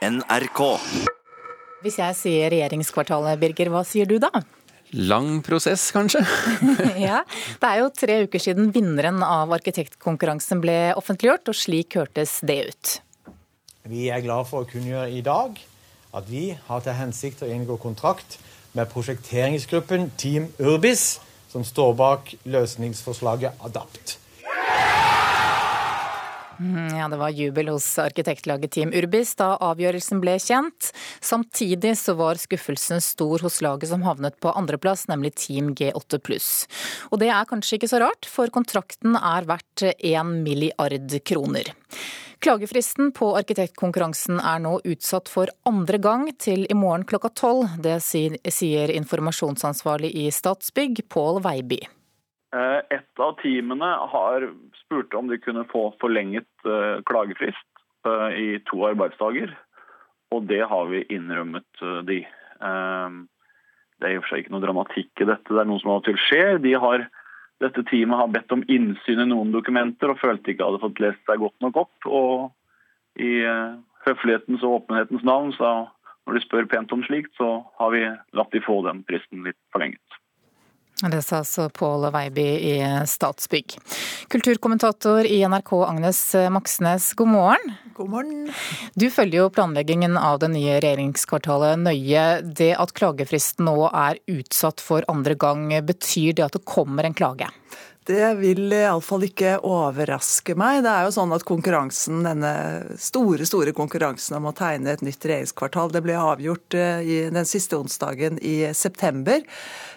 NRK. Hvis jeg sier regjeringskvartalet, Birger, hva sier du da? Lang prosess, kanskje? ja, Det er jo tre uker siden vinneren av arkitektkonkurransen ble offentliggjort, og slik hørtes det ut. Vi er glad for å kunngjøre i dag at vi har til hensikt å inngå kontrakt med prosjekteringsgruppen Team Urbis, som står bak løsningsforslaget Adapt. Mm, ja, Det var jubel hos arkitektlaget Team Urbis da avgjørelsen ble kjent. Samtidig så var skuffelsen stor hos laget som havnet på andreplass, nemlig Team G8 Og det er kanskje ikke så rart, for kontrakten er verdt 1 milliard kroner. Klagefristen på arkitektkonkurransen er nå utsatt for andre gang til i morgen klokka tolv. Det sier informasjonsansvarlig i Statsbygg, Pål Veiby. Eh, et av teamene har spurt om de kunne få forlenget eh, klagefrist eh, i to arbeidsdager. Og det har vi innrømmet de. Det er i og for seg ikke noe dramatikk i dette, det er noe som av og til skjer. De har, dette teamet har bedt om innsyn i noen dokumenter og følte ikke hadde fått lest seg godt nok opp. Og i høflighetens og åpenhetens navn, så når de spør pent om slikt, så har vi latt de få den fristen litt forlenget. Det sa altså Pål Veiby i Statsbygg. Kulturkommentator i NRK Agnes Moxnes, god morgen. God morgen. Du følger jo planleggingen av det nye regjeringskvartalet nøye. Det at klagefristen nå er utsatt for andre gang, betyr det at det kommer en klage? Det vil iallfall ikke overraske meg. Det er jo sånn at konkurransen, denne store store konkurransen om å tegne et nytt regjeringskvartal, det ble avgjort eh, den siste onsdagen i september.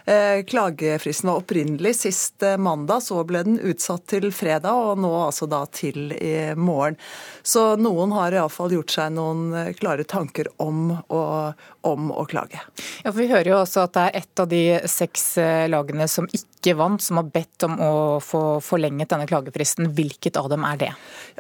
Eh, klagefristen var opprinnelig sist eh, mandag, så ble den utsatt til fredag, og nå altså da til i morgen. Så noen har iallfall gjort seg noen klare tanker om å, om å klage. Ja, for Vi hører jo også at det er ett av de seks lagene som ikke vant, som har bedt om å få forlenget denne klagefristen. Hvilket av dem er det?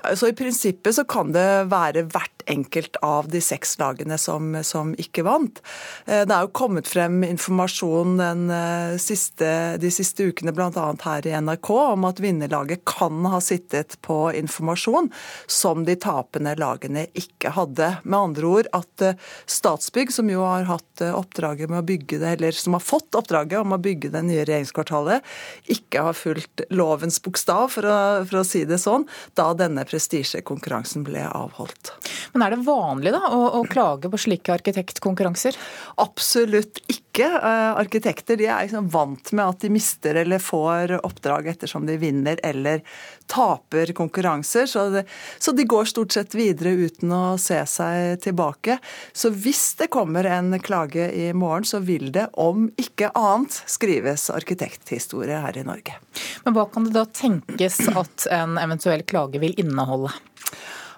Ja, så I prinsippet så kan det være hvert enkelt av de seks lagene som, som ikke vant. Det er jo kommet frem informasjon Eh, siste, de siste ukene bl.a. her i NRK om at vinnerlaget kan ha sittet på informasjon som de tapende lagene ikke hadde. Med andre ord at eh, Statsbygg, som jo har hatt eh, oppdraget med å bygge det, eller som har fått oppdraget om å bygge det nye regjeringskvartalet, ikke har fulgt lovens bokstav, for å, for å si det sånn, da denne prestisjekonkurransen ble avholdt. Men er det vanlig da å, å klage på slike arkitektkonkurranser? Absolutt ikke. Arkitekter de er liksom vant med at de mister eller får oppdrag ettersom de vinner eller taper konkurranser. Så, det, så, de går stort sett videre uten å se seg tilbake. Så hvis det kommer en klage i morgen, så vil det om ikke annet skrives arkitekthistorie her i Norge. Men hva kan det da tenkes at en eventuell klage vil inneholde?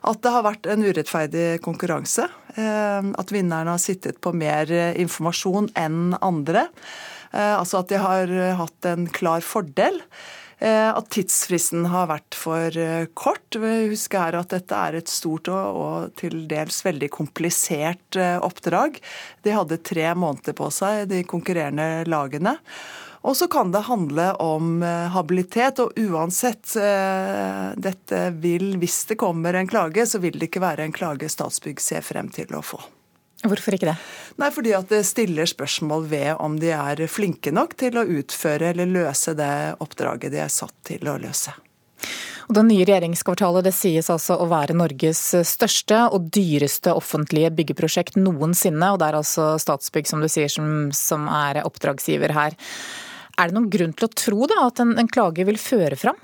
At det har vært en urettferdig konkurranse. Eh, at vinnerne har sittet på mer informasjon enn andre. Eh, altså at de har eh, hatt en klar fordel. Eh, at tidsfristen har vært for kort. Husk her at dette er et stort og, til dels veldig komplisert oppdrag. De hadde tre måneder på seg, de konkurrerende lagene. Og så kan det handle om habilitet, og uansett dette vil, hvis det kommer en klage, så vil det ikke være en klage Statsbygg ser frem til å få. Hvorfor ikke det? Nei, Fordi at det stiller spørsmål ved om de er flinke nok til å utføre eller løse det oppdraget de er satt til å løse. Og Det nye regjeringskvartalet det sies altså å være Norges største og dyreste offentlige byggeprosjekt noensinne. og Det er altså Statsbygg som du sier som, som er oppdragsgiver her. Er det noen grunn til å tro da, at en, en klage vil føre fram?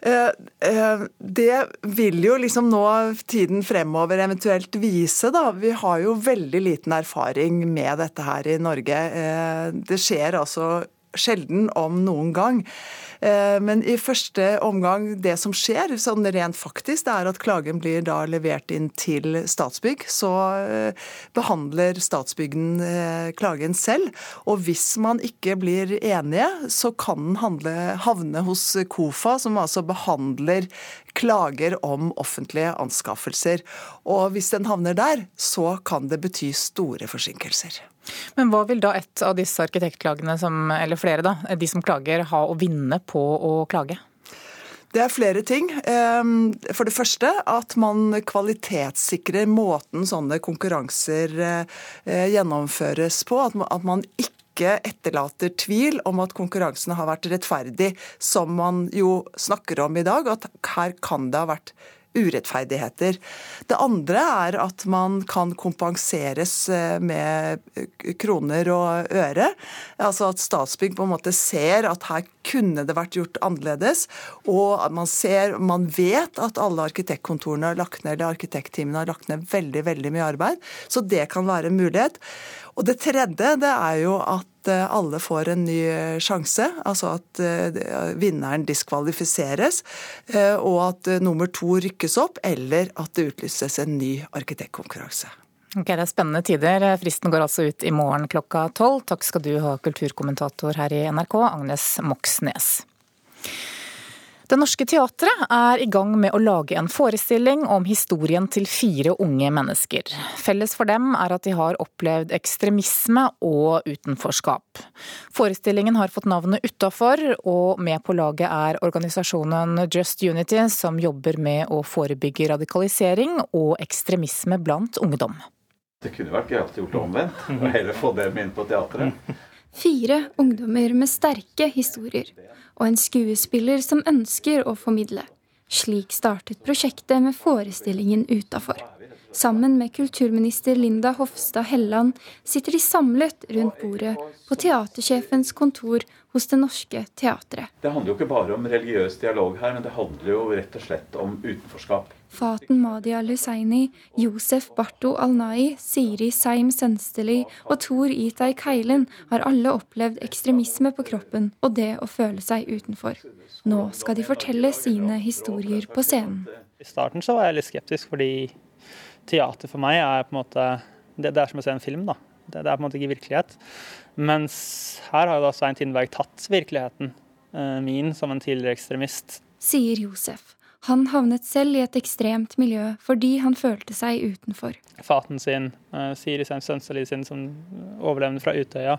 Eh, eh, det vil jo liksom nå tiden fremover eventuelt vise, da. Vi har jo veldig liten erfaring med dette her i Norge. Eh, det skjer altså sjelden om noen gang. Eh, men i første omgang, det som skjer sånn rent faktisk, det er at klagen blir da levert inn til Statsbygg. Så eh, behandler Statsbyggen eh, klagen selv. Og hvis man ikke blir enige, så kan den havne hos KOFA, som altså behandler klager om offentlige anskaffelser. Og hvis den havner der, så kan det bety store forsinkelser. Men hva vil da et av disse arkitektklagene, som, eller flere da, de som klager, ha å vinne på å klage? Det er flere ting. Ehm, for det første at man kvalitetssikrer måten sånne konkurranser eh, gjennomføres på. At man ikke etterlater tvil om at konkurransene har vært rettferdig, som man jo snakker om i dag. At her kan det ha vært urettferdigheter. Det andre er at man kan kompenseres eh, med kroner og øre. Altså at Statsbygg på en måte ser at her kunne det vært gjort annerledes. Og man ser, man vet at alle arkitektkontorene har lagt ned, eller arkitektteamene har lagt ned veldig, veldig mye arbeid. Så det kan være en mulighet. Og det tredje det er jo at eh, alle får en ny sjanse. Altså at eh, vinneren diskvalifiseres, eh, og at nummer to rykkes opp, eller at det utlyses en ny arkitektkonkurranse. Ok, Det er spennende tider. Fristen går altså ut i morgen klokka tolv. Takk skal du ha, kulturkommentator her i NRK, Agnes Moxnes. Det Norske Teatret er i gang med å lage en forestilling om historien til fire unge mennesker. Felles for dem er at de har opplevd ekstremisme og utenforskap. Forestillingen har fått navnet Utafor, og med på laget er organisasjonen Just Unity, som jobber med å forebygge radikalisering og ekstremisme blant ungdom. Det kunne vært gøy gjort det omvendt, og heller få dem inn på teatret. Fire ungdommer med sterke historier og en skuespiller som ønsker å formidle. Slik startet prosjektet med forestillingen Utafor. Sammen med kulturminister Linda Hofstad Helland sitter de samlet rundt bordet på teatersjefens kontor hos Det Norske Teatret. Det handler jo ikke bare om religiøs dialog her, men det handler jo rett og slett om utenforskap. Faten Madia Lusaini, Josef Barto Alnai, Siri Seim Sønsteli og Tor Itai Keilen har alle opplevd ekstremisme på kroppen og det å føle seg utenfor. Nå skal de fortelle sine historier på scenen. I starten så var jeg litt skeptisk, fordi teater for meg er på en måte Det, det er som å se en film, da. Det, det, er på en måte ikke virkelighet. Mens her har jo da Svein Tindberg tatt virkeligheten eh, min som en tidligere ekstremist. Sier Josef. Han havnet selv i et ekstremt miljø fordi han følte seg utenfor. Faten sin, uh, Siri Sønsteli sin, som overlevende fra Utøya,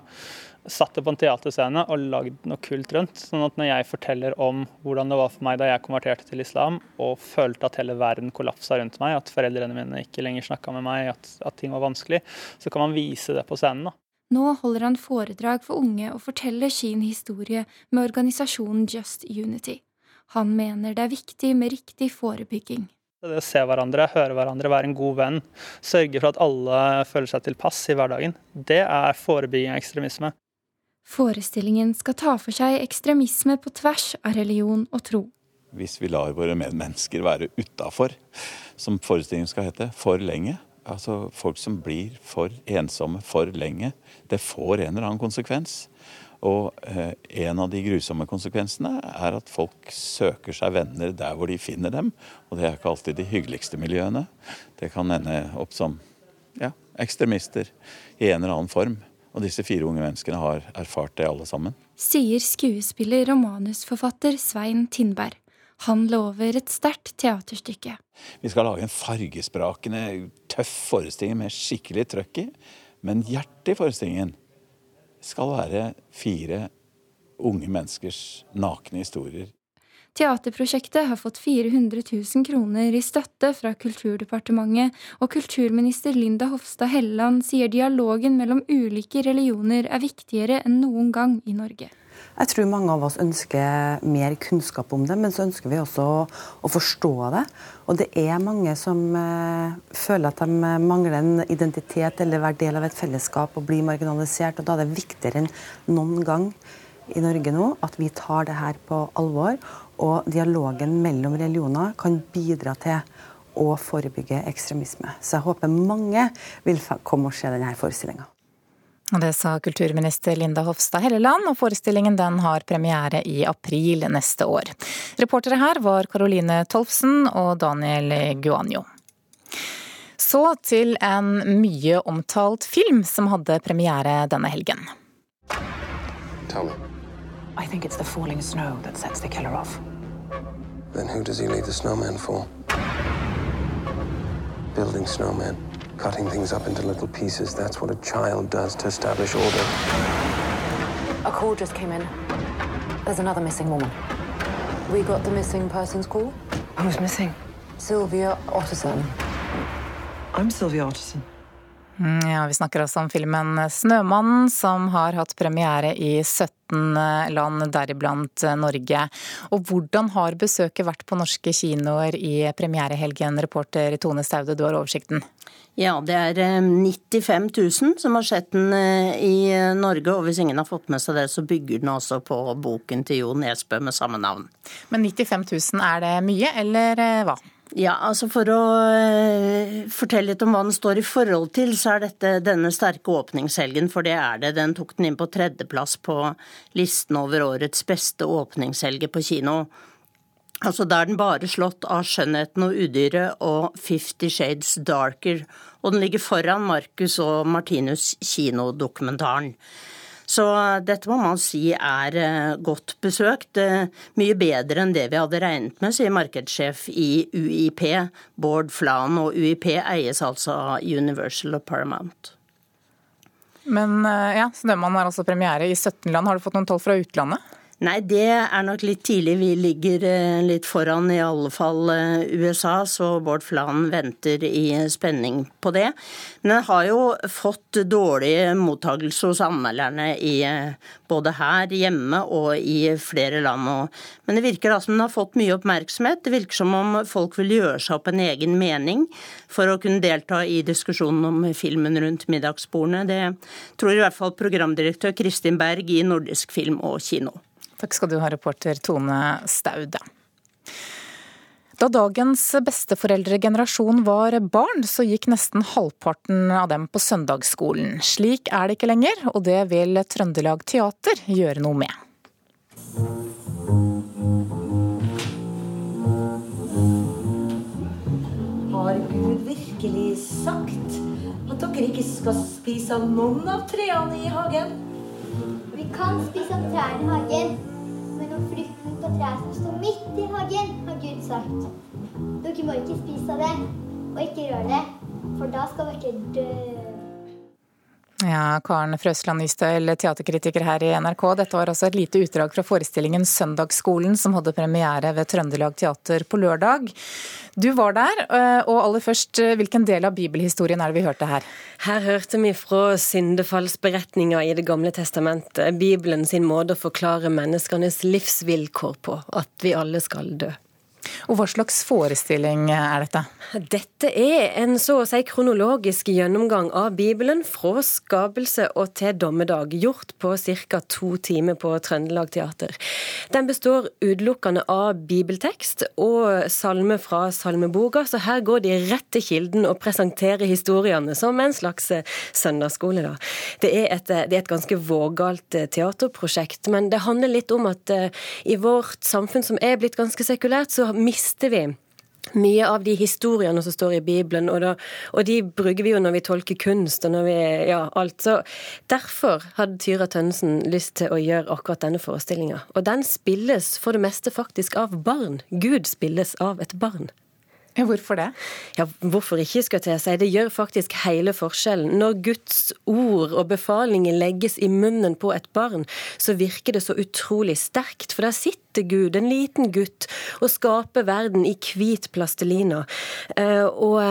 satte på en teaterscene og lagde noe kult rundt. Sånn at når jeg forteller om hvordan det var for meg da jeg konverterte til islam, og følte at hele verden kollapsa rundt meg, at foreldrene mine ikke lenger snakka med meg, at, at, ting var vanskelig, så kan man vise det på scenen. da. Nå holder han foredrag for unge og forteller sin historie med organisasjonen Just Unity. Han mener det er viktig med riktig forebygging. Det å se hverandre, høre hverandre, være en god venn, sørge for at alle føler seg tilpass i hverdagen, det er forebygging av ekstremisme. Forestillingen skal ta for seg ekstremisme på tvers av religion og tro. Hvis vi lar våre medmennesker være utafor, som forestillingen skal hete, for lenge, altså folk som blir for ensomme for lenge, det får en eller annen konsekvens. Og eh, en av de grusomme konsekvensene er at folk søker seg venner der hvor de finner dem. Og det er ikke alltid de hyggeligste miljøene. Det kan ende opp som ja, ekstremister i en eller annen form. Og disse fire unge menneskene har erfart det alle sammen. Sier skuespiller og manusforfatter Svein Tindberg. Han lover et sterkt teaterstykke. Vi skal lage en fargesprakende, tøff forestilling med skikkelig trøkk i. Men hjertet i forestillingen skal være fire unge menneskers nakne historier. Teaterprosjektet har fått 400 000 kroner i støtte fra Kulturdepartementet, og kulturminister Linda Hofstad Helleland sier dialogen mellom ulike religioner er viktigere enn noen gang i Norge. Jeg tror mange av oss ønsker mer kunnskap om det, men så ønsker vi også å, forstå det. Og det er mange som uh, føler at de mangler en identitet eller være del av et fellesskap og blir marginalisert. Og da er det viktigere enn noen gang i Norge nå at vi tar det her på alvor. Og dialogen mellom religioner kan bidra til å forebygge ekstremisme. Så jeg håper mange vil komme og se denne forestillinga. Det sa kulturminister Linda Hofstad Helleland, og forestillingen den har premiere i april neste år. Reportere her var Caroline Tolfsen og Daniel Guanjo. Så til en mye omtalt film som hadde premiere denne helgen. Tell me. I think it's the falling snow that sets the killer off. Then who does he leave the snowman for? Building snowman. Cutting things up into little pieces, that's what a child does to establish order. A call just came in. There's another missing woman. We got the missing persons call. Who's missing? Sylvia Otterson. I'm Sylvia Otterson. Mm, ja, Vi snakker også om filmen 'Snømannen', som har hatt premiere i 17 land, deriblant Norge. Og hvordan har besøket vært på norske kinoer i premierehelgen, reporter Tone Staude, du har oversikten? Ja, det er 95 eh, 000 som har sett den eh, i Norge, og hvis ingen har fått med seg det, så bygger den også på boken til Jo Nesbø med samme navn. Men 95 000, er det mye, eller eh, hva? Ja, altså For å uh, fortelle litt om hva den står i forhold til, så er dette denne sterke åpningshelgen, for det er det. Den tok den inn på tredjeplass på listen over årets beste åpningshelger på kino. Altså Da er den bare slått av 'Skjønnheten og udyret' og 'Fifty Shades Darker', og den ligger foran Marcus og Martinus kinodokumentaren. Så dette må man si er eh, godt besøkt. Eh, mye bedre enn det vi hadde regnet med, sier markedssjef i UiP, Bård Flan. Og UiP eies altså av Universal og Paramount. Men eh, ja, Snømann har altså premiere i 17 land. Har du fått noen tall fra utlandet? Nei, det er nok litt tidlig. Vi ligger eh, litt foran, i alle fall eh, USA, så Bård Flan venter i spenning på det. Men den har jo fått dårlig mottakelse hos anmelderne i, eh, både her hjemme og i flere land. Men det virker da som den har fått mye oppmerksomhet. Det virker som om folk vil gjøre seg opp en egen mening for å kunne delta i diskusjonen om filmen rundt middagsbordene. Det tror i hvert fall programdirektør Kristin Berg i Nordisk film og kino. Takk skal du ha, reporter Tone Staude. Da dagens besteforeldregenerasjon var barn, så gikk nesten halvparten av dem på søndagsskolen. Slik er det ikke lenger, og det vil Trøndelag Teater gjøre noe med. Har Gud virkelig sagt at dere ikke skal spise av noen av trærne i hagen? Vi kan spise av trærne i hagen, men om frukten på treet som står midt i hagen, har Gud sagt. Dere må ikke spise av det, og ikke røre det, for da skal dere dø. Ja, Karen Frøsland Nystøyl, teaterkritiker her i NRK. Dette var altså et lite utdrag fra forestillingen Søndagsskolen, som hadde premiere ved Trøndelag Teater på lørdag. Du var der, eh, og aller først, eh, hvilken del av bibelhistorien er det vi hørte her? Her hørte vi fra syndefallsberetninga i Det gamle testamentet, Bibelen sin måte å forklare menneskenes livsvilkår på, at vi alle skal dø. Og Hva slags forestilling er dette? Dette er en så å si kronologisk gjennomgang av Bibelen fra skapelse og til dommedag, gjort på ca. to timer på Trøndelag Teater. Den består utelukkende av bibeltekst og salme fra salmeboka, så her går de rett til kilden og presenterer historiene som en slags søndagsskole. Da. Det, er et, det er et ganske vågalt teaterprosjekt, men det handler litt om at eh, i vårt samfunn som er blitt ganske sekulært, så mister vi mye av de historiene som står i Bibelen, og, da, og, de bruker vi jo når vi tolker kunst og når vi Ja, alt. Så derfor hadde Tyra Tønnesen lyst til å gjøre akkurat denne forestillinga. Og den spilles for det meste faktisk av barn. Gud spilles av et barn. Hvorfor det? Ja, Hvorfor ikke, skal jeg si. Det gjør faktisk hele forskjellen. Når Guds ord og befalinger legges i munnen på et barn, så virker det så utrolig sterkt. For der sitter Gud, en liten gutt, og skaper verden i hvit plastelina. Eh, og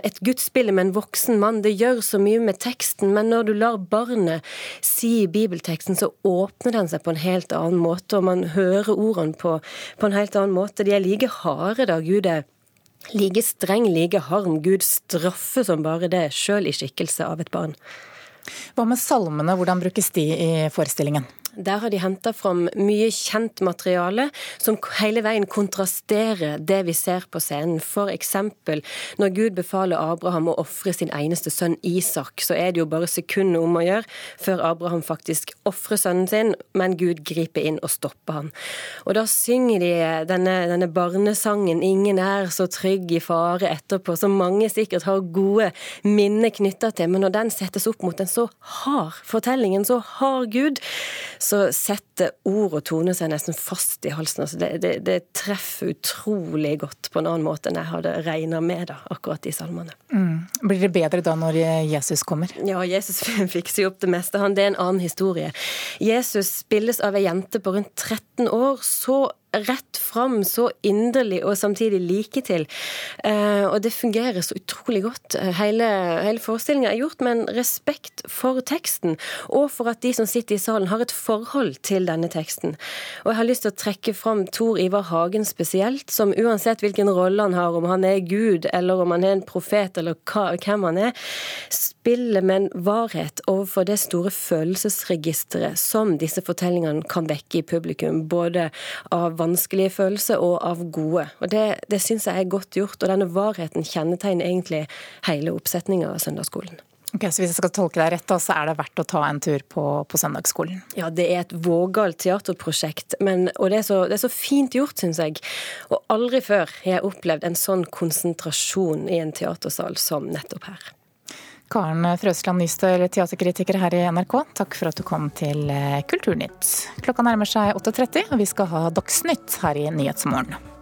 et gudsbilde med en voksen mann, det gjør så mye med teksten, men når du lar barnet si bibelteksten, så åpner den seg på en helt annen måte, og man hører ordene på, på en helt annen måte. De er like harde da Gud er Like streng, like harm. Gud straffer som bare det, sjøl i skikkelse av et barn. Hva med salmene, hvordan brukes de i forestillingen? Der har de henta fram mye kjent materiale som hele veien kontrasterer det vi ser på scenen. Eksempel når Gud befaler Abraham å ofre sin eneste sønn Isak, så er det jo bare sekunder om å gjøre før Abraham faktisk ofrer sønnen sin, men Gud griper inn og stopper han. Og da synger de denne, denne barnesangen 'Ingen er så trygg i fare' etterpå, som mange sikkert har gode minner knytta til. Men når den settes opp mot en så hard fortelling, en så hard Gud, så setter ord og tone seg nesten fast i halsen. Altså det, det, det, treffer utrolig godt på en annen måte enn jeg hadde regna med da, akkurat i salmene. Mm. Blir det bedre da når Jesus kommer? Ja, Jesus fikser jo opp det meste. Han, det er en annen historie. Jesus spilles av ei jente på rundt 13 år. så rett fram, så inderlig og samtidig like til. Eh, og det fungerer så utrolig godt. Hele, hele forestillinga er gjort med en respekt for teksten, og for at de som sitter i salen har et forhold til denne teksten. Og jeg har lyst til å trekke fram Tor Ivar Hagen spesielt, som uansett hvilken rolle han har, om han er Gud eller om han er en profet eller hva, hvem han er, spiller med en varhet overfor det store følelsesregisteret som disse fortellingene kan vekke i publikum. Både av vanskelige følelser og av gode. Og Det, det syns jeg er godt gjort, og denne varheten kjennetegner egentlig hele oppsetninga av søndagsskolen. Ok, så Hvis jeg skal tolke deg rett, da, så er det verdt å ta en tur på, på søndagsskolen? Ja, det er et vågalt teaterprosjekt, men, og det er, så, det er, så, fint gjort, syns jeg. Og aldri før har jeg opplevd en sånn konsentrasjon i en teatersal som nettopp her. Karen Frøsland Nystøl, teaterkritiker her i NRK, takk for at du kom til eh, Kulturnytt. Klokka nærmer seg 8.30, og vi skal ha Dagsnytt her i Nyhetsmorgen.